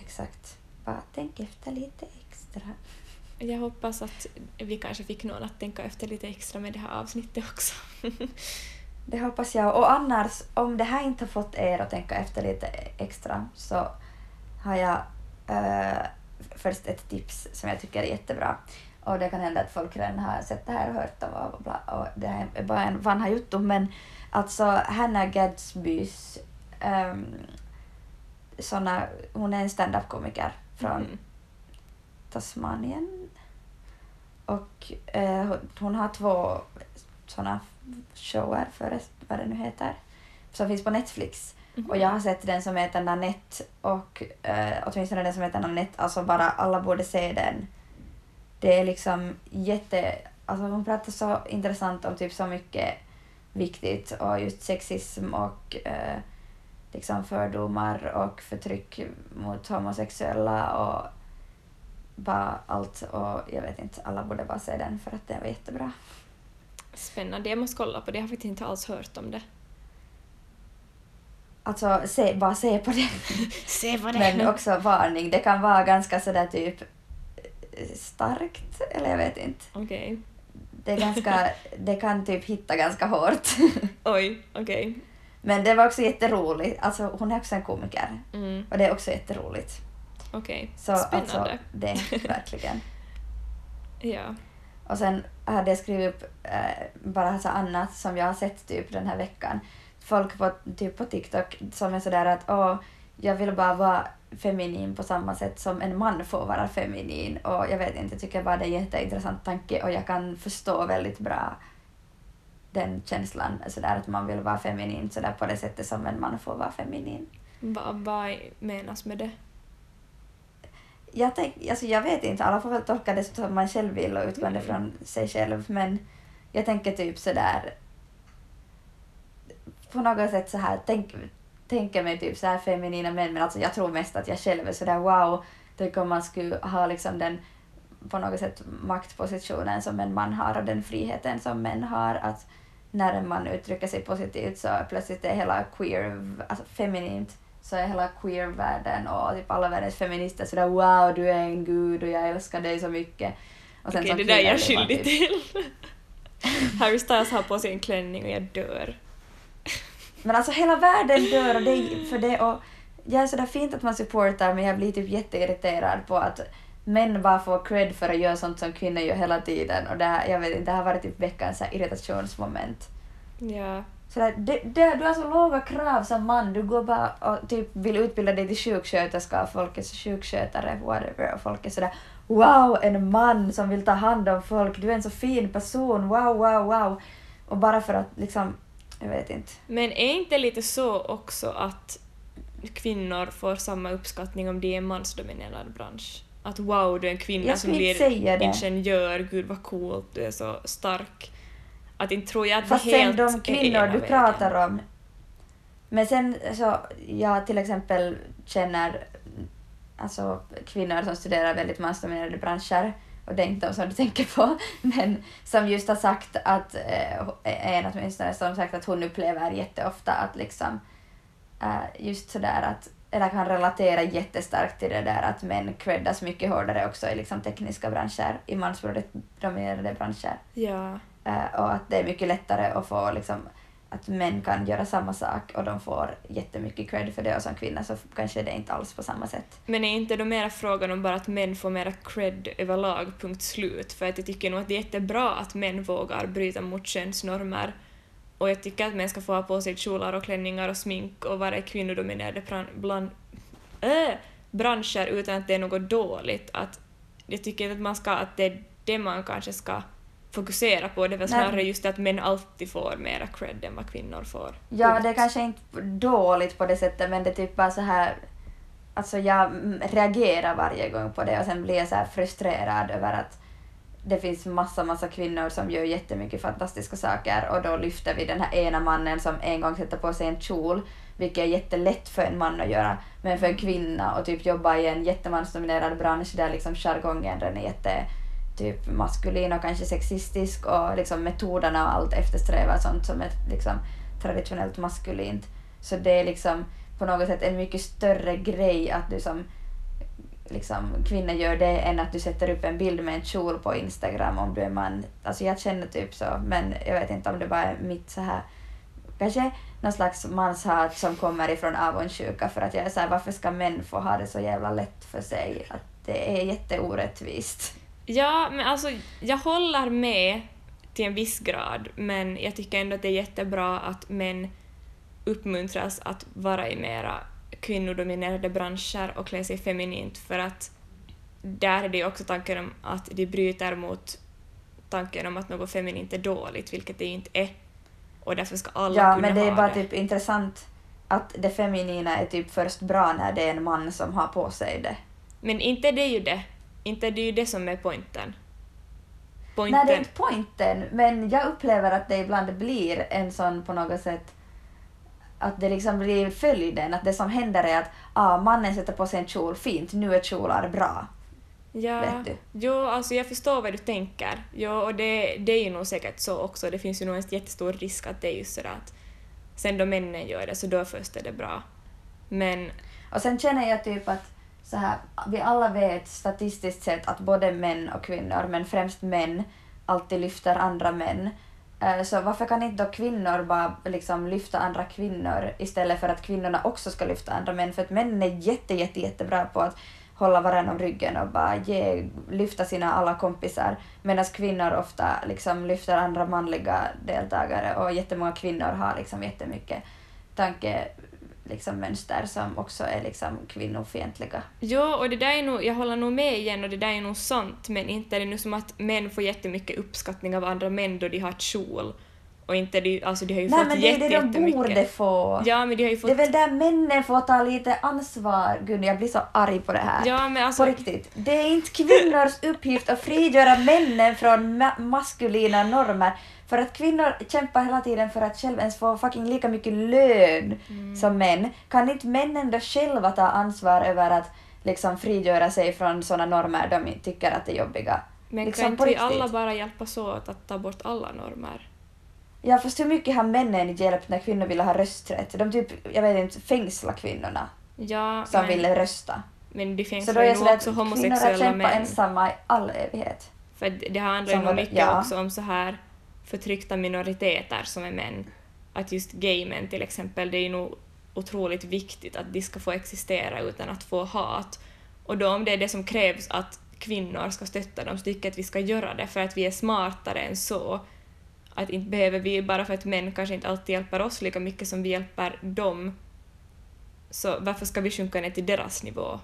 exakt. Bara tänk efter lite extra. Jag hoppas att vi kanske fick någon att tänka efter lite extra med det här avsnittet också. Det hoppas jag. Och annars, om det här inte har fått er att tänka efter lite extra så har jag eh, först ett tips som jag tycker är jättebra. Och det kan hända att folk redan har sett det här och hört det och, bla, och det här är bara en vanha juttu men alltså Hannah Gadsbys um, såna, hon är en stand-up-komiker från Mm. Tasmanien. Och eh, hon- har två såna shower, för vad det nu heter, som finns på Netflix. Mhm. Och jag har sett den som heter Nanette och eh, åtminstone den som heter Nanette, alltså bara alla borde se den. Det är liksom jätte... Alltså hon pratar så intressant om typ så mycket viktigt och just sexism och eh, liksom fördomar och förtryck mot homosexuella och bara allt och jag vet inte, alla borde bara se den för att den var jättebra. Spännande, jag måste kolla på det. Jag har faktiskt inte alls hört om det. Alltså se, bara se på den. Se vad Men också varning, det kan vara ganska sådär typ eh, starkt, eller jag vet inte. Okej. Det, är ganska, det kan typ hitta ganska hårt. Oj, okej. Men det var också jätteroligt. Alltså hon är också en komiker Mm, och det är också jätteroligt. Okej. Så Spännande. alltså, det verkligen. Ja. Och sen hade jag skrivit upp eh, bara så annat som jag har sett typ den här veckan. Folk på, typ på TikTok som är sådär att åh, jag vill bara vara feminin på samma sätt som en man får vara feminin. Och jag vet inte, jag tycker bara det är en jätteintressant tanke och jag kan förstå väldigt bra den känslan, sådär att man vill vara feminin sådär på det sättet som en man får vara feminin. Vad vad menas med det? Jag, tänk, alltså jag vet inte, alla får väl tolka det som man själv vill och utgående Mm. från sig själv men jag tänker typ sådär på något sätt så här, tänk, tänker mig typ så här feminina män men alltså jag tror mest att jag själv är sådär wow, tänk om man skulle ha liksom den på något sätt maktpositionen som en man har och den friheten som män har att när en man uttrycker sig positivt så plötsligt är hela queer, alltså feminint så är hela queer-världen och typ alla världens feminister sådär wow du är en gud och jag älskar dig så mycket. Och Okej, som det där är jag skyldig till. Harry Styles har på sig en klänning och jag dör. Men alltså hela världen dör och det är för det och jag är sådär fint att man supportar men jag blir typ jätteirriterad på att män bara får cred för att göra sånt som kvinnor gör hela tiden och det, här, jag vet inte, det har varit typ veckans irritationsmoment. Ja. Sådär, det, det, du har så låga krav som man, du går bara och typ vill utbilda dig till sjuksköterska och folk är så sjukskötare, whatever, och folk är sådär wow, en man som vill ta hand om folk, du är en så fin person, wow, wow, wow. Och bara för att liksom, jag vet inte. Men är inte lite så också att kvinnor får samma uppskattning om det är en mansdominerad bransch? Att wow, du är en kvinna som blir ingenjör, gud vad coolt, du är så stark. Att inte tror jag att Fast det sen helt de är kvinnor du vägen. pratar om. Men sen så, jag till exempel känner alltså kvinnor som studerar väldigt mansdominerade branscher och det är inte de som du tänker på, men som just har sagt att, eh, en åtminstone, som sagt att hon upplever jätteofta att liksom eh, just sådär att, eller kan relatera jättestarkt till det där att män creddas mycket hårdare också i liksom tekniska branscher, i mansdominerade branscher. Ja. Eh, och att det är mycket lättare att få liksom att män kan göra samma sak och de får jättemycket cred för det och som kvinna så kanske det inte alls på samma sätt. Men är inte då mera frågan om bara att män får mera cred överlag, punkt slut? För att jag tycker nog att det är jättebra att män vågar bryta mot könsnormer och jag tycker att män ska få ha på sig kjolar och klänningar och smink och vara i kvinnodominerade bland, bland, äh, branscher utan att det är något dåligt. Att jag tycker att man ska, att det är det man kanske ska fokusera på. Det är väl Nej. snarare just det att män alltid får mera cred än vad kvinnor får. Ja, Punkt. det är kanske inte dåligt på det sättet men det är typ bara så här Alltså jag reagerar varje gång på det och sen blir jag så här frustrerad över att det finns massa, massa kvinnor som gör jättemycket fantastiska saker och då lyfter vi den här ena mannen som en gång sätter på sig en kjol, vilket är jättelätt för en man att göra, men för en kvinna och typ jobba i en jättemansdominerad bransch där liksom jargongen den är jätte typ maskulin och kanske sexistisk och liksom metoderna och allt eftersträvar sånt som är liksom traditionellt maskulint. Så det är liksom på något sätt en mycket större grej att du som liksom, kvinna gör det än att du sätter upp en bild med en kjol på Instagram om du är man. Alltså jag känner typ så, men jag vet inte om det bara är mitt så här kanske någon slags manshat som kommer ifrån avundsjuka för att jag är så här, varför ska män få ha det så jävla lätt för sig? Att det är jätteorättvist. Ja, men alltså jag håller med till en viss grad, men jag tycker ändå att det är jättebra att män uppmuntras att vara i mera kvinnodominerade branscher och klä sig feminint för att där är det ju också tanken om att de bryter mot tanken om att något feminint är dåligt, vilket det inte är. Och därför ska alla Ja, kunna men det är ha bara det. typ intressant att det feminina är typ först bra när det är en man som har på sig det. Men inte det är ju det. Inte det är ju det som är poängen. Nej, det är inte poängen, men jag upplever att det ibland blir en sån på något sätt att det liksom blir följden, att det som händer är att ah, mannen sätter på sig en kjol, fint, nu är kjolar bra. Ja, Vet du? jo, alltså jag förstår vad du tänker. Jo, och det, det är ju nog säkert så också. Det finns ju nog en jättestor risk att det är just sådär att sen då männen gör det så då först är det bra. Men Och sen känner jag typ att så här, vi alla vet statistiskt sett att både män och kvinnor, men främst män, alltid lyfter andra män. Eh, så varför kan inte då kvinnor bara liksom lyfta andra kvinnor istället för att kvinnorna också ska lyfta andra män? För att männen är jätte, jätte, jättebra på att hålla varandra om ryggen och bara ge, lyfta sina alla kompisar. Medan kvinnor ofta liksom lyfter andra manliga deltagare och jättemånga kvinnor har liksom jättemycket tanke liksom mönster som också är liksom kvinnofientliga. jo, och det där är nog, jag håller nog med igen och det där är nog sant, men inte är det nu som att män får jättemycket uppskattning av andra män då de har kjol. Och inte de, alltså de har ju Nej fått men det är jätte, det de borde få. Ja, men de har ju Det fått... är väl där männen får ta lite ansvar. Gud, jag blir så arg på det här. Ja, men alltså... På riktigt. Det är inte kvinnors uppgift att frigöra männen från ma- maskulina normer. För att kvinnor kämpar hela tiden för att själv ens få fucking lika mycket lön Mm. som män. Kan inte männen då själva ta ansvar över att liksom frigöra sig från sådana normer de tycker att är jobbiga? Men liksom kan inte vi alla bara hjälpas åt att ta bort alla normer? Ja fast hur mycket har männen hjälpt när kvinnor ville ha rösträtt? De typ, jag vet inte, fängsla kvinnorna Ja, som men, ville rösta. men de fängslar ju nog också att kvinnor har homosexuella kämpat män. ensamma i all evighet. För det handlar ju nog mycket ja. också om så här förtryckta minoriteter som är män. Att just gaymän till exempel, det är ju nog otroligt viktigt att de ska få existera utan att få hat. Och då om det är det som krävs att kvinnor ska stötta dem så tycker jag att vi ska göra det för att vi är smartare än så. Att inte behöver vi, bara för att män kanske inte alltid hjälper oss lika mycket som vi hjälper dem, så varför ska vi sjunka ner till deras nivå?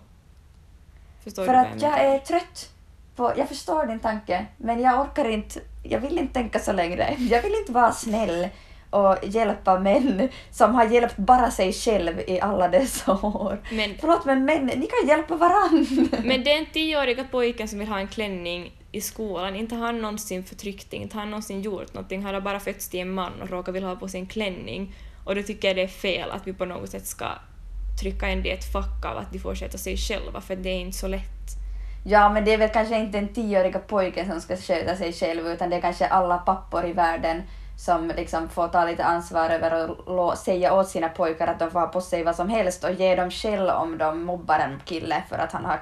Förstår För att jag jag är trött på, jag förstår din tanke, men jag orkar inte, jag vill inte tänka så längre. Jag vill inte vara snäll och hjälpa män som har hjälpt bara sig själv i alla dessa år. Men Förlåt men män, ni kan hjälpa varann. Men den tioåriga pojken som vill ha en klänning i skolan, inte har han någonsin förtryckt, inte har han någonsin gjort någonting, han har bara fötts till en man och råkar vilja ha på sig en klänning. Och då tycker jag det är fel att vi på något sätt ska trycka in det i ett fack av att de får sköta sig själva, för det är inte så lätt. Ja, men det är väl kanske inte den tioåriga pojken som ska sköta sig själv utan det är kanske alla pappor i världen som liksom får ta lite ansvar över lo- säga åt sina pojkar att de får ha på sig vad som helst och ge dem skäll om de mobbar en kille för att han har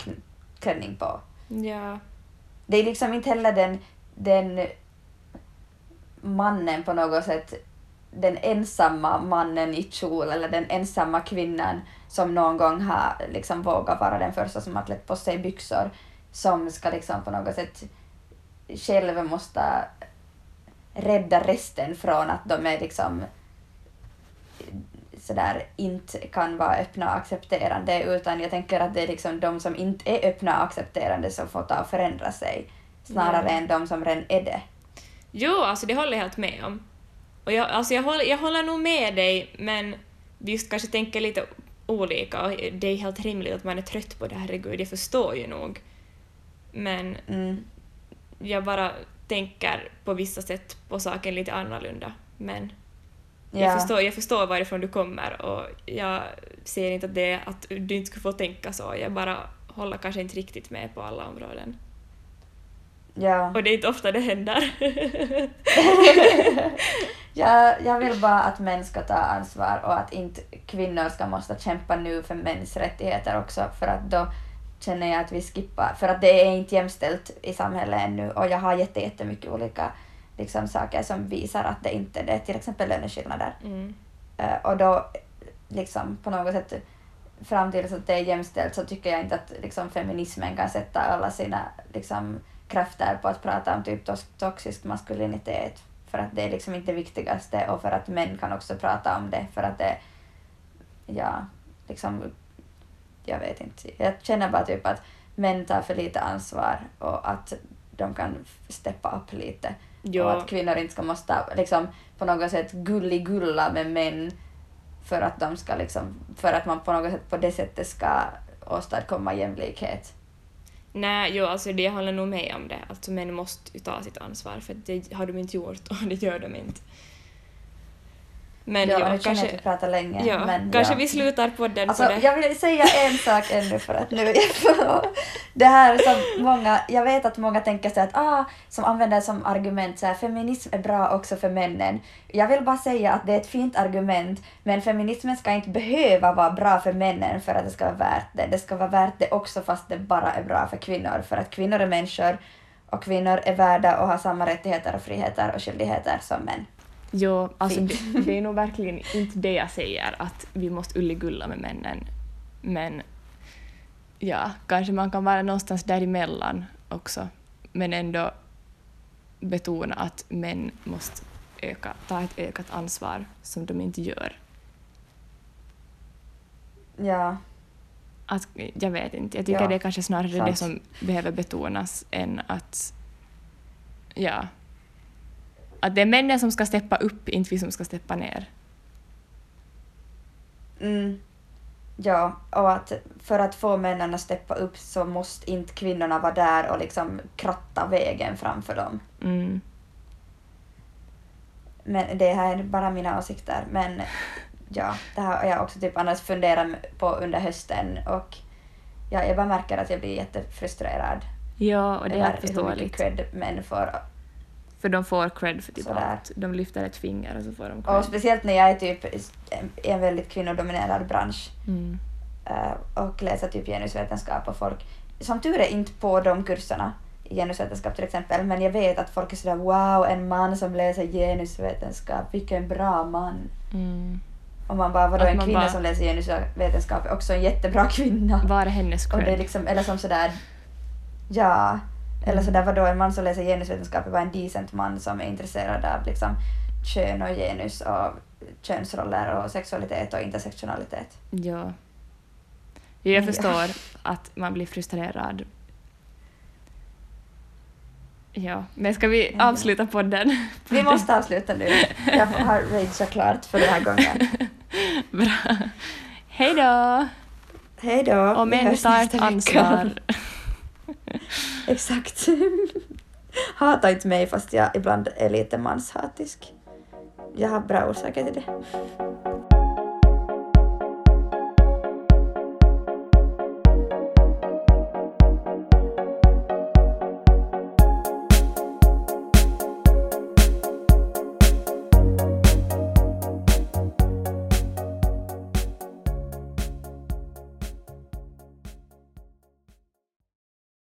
klänning på. Ja. Det är liksom inte heller den, den mannen på något sätt, den ensamma mannen i kjol eller den ensamma kvinnan som någon gång har liksom vågat vara den första som har klätt på sig byxor som ska liksom på något sätt själv måste rädda resten från att de är liksom sådär inte kan vara öppna och accepterande utan jag tänker att det är liksom de som inte är öppna och accepterande som får ta och förändra sig snarare Ja. än de som redan är det. Jo, alltså det håller jag helt med om. Och jag, alltså jag, håller, jag håller nog med dig, men vi just kanske tänker lite olika och det är helt rimligt att man är trött på det, herregud, jag förstår ju nog. Men Mm. jag bara tänker på vissa sätt på saken lite annorlunda. Men Ja. jag, förstår, jag förstår varifrån du kommer och jag ser inte att det att du inte skulle få tänka så, jag bara håller kanske inte riktigt med på alla områden. Ja. Och det är inte ofta det händer. jag, jag vill bara att män ska ta ansvar och att inte kvinnor ska måste kämpa nu för mäns rättigheter också för att då känner jag att vi skippar, för att det är inte jämställt i samhället ännu. Och jag har jätte, jättemycket olika liksom, saker som visar att det inte är det, till exempel löneskillnader. Mm. Eh, och då liksom på något sätt fram tills att det är jämställt så tycker jag inte att liksom, feminismen kan sätta alla sina liksom, krafter på att prata om typ toxisk maskulinitet. För att det är liksom inte det viktigaste. Och för att män kan också prata om det. För att det ja liksom jag vet inte jag känner bara typ att män tar för lite ansvar och att de kan steppa upp lite Ja. och att kvinnor inte ska måste liksom på något sätt gulligulla med män för att de ska liksom, för att man på något sätt på det sättet ska åstadkomma jämlikhet. Nej, jo, alltså det, håller nog med om det. Alltså män måste ju ta sitt ansvar för det har de inte gjort och det gör de inte. Men ja, ja, nu jag kanske, att vi pratar länge. ja, men kanske ja. vi slutar podden Alltså, på det. jag vill säga en sak ännu för att nu... det här som många... Jag vet att många tänker så att ah, som använder som argument så här, feminism är bra också för männen. Jag vill bara säga att det är ett fint argument, men feminismen ska inte behöva vara bra för männen för att det ska vara värt det. Det ska vara värt det också fast det bara är bra för kvinnor, för att kvinnor är människor och kvinnor är värda och har samma rättigheter och friheter och skyldigheter som män. Jo, alltså det, det är nog verkligen inte det jag säger, att vi måste ulligulla med männen. Men ja, kanske man kan vara någonstans däremellan också. Men ändå betona att män måste öka, ta ett ökat ansvar som de inte gör. Ja, Att, jag vet inte, jag tycker Ja, det är kanske snarare det sant. som behöver betonas än att... Ja. Att det är männen som ska steppa upp, inte vi som ska steppa ner. Mm. Ja, och att för att få männen att steppa upp så måste inte kvinnorna vara där och liksom kratta vägen framför dem. Mm. Men det här är bara mina åsikter. Men ja, det här har jag också typ annars funderat på under hösten och ja, jag bara märker att jag blir jättefrustrerad. Ja, och det är över hur mycket förståeligt. cred män får. För de får cred för typ Sådär. allt. De lyfter ett finger och så får de Och cred. speciellt när jag är typ i en väldigt kvinnodominerad bransch. Mm. eh, och läsa typ genusvetenskap och folk, som tur är inte på de kurserna i genusvetenskap till exempel, men jag vet att folk är sådär wow, en man som läser genusvetenskap, vilken bra man. Mm. Och man bara, vadå Att en kvinna bara- som läser genusvetenskap är också en jättebra kvinna. Var är hennes Och det är cred? liksom, eller som sådär, ja, eller Mm. sådär vadå en man som läser genusvetenskap är bara en decent man som är intresserad av liksom kön och genus och könsroller och sexualitet och intersektionalitet. Ja. Jag Ja. förstår att man blir frustrerad. Ja, men ska vi Ja. avsluta podden? Vi måste avsluta nu. Jag har rageat klart för den här gången. Bra. Hej då! Hej då. Och män tar ansvar. Exakt. Hata inte mig fast jag ibland är lite manshatisk. Jag har bra orsaker till det.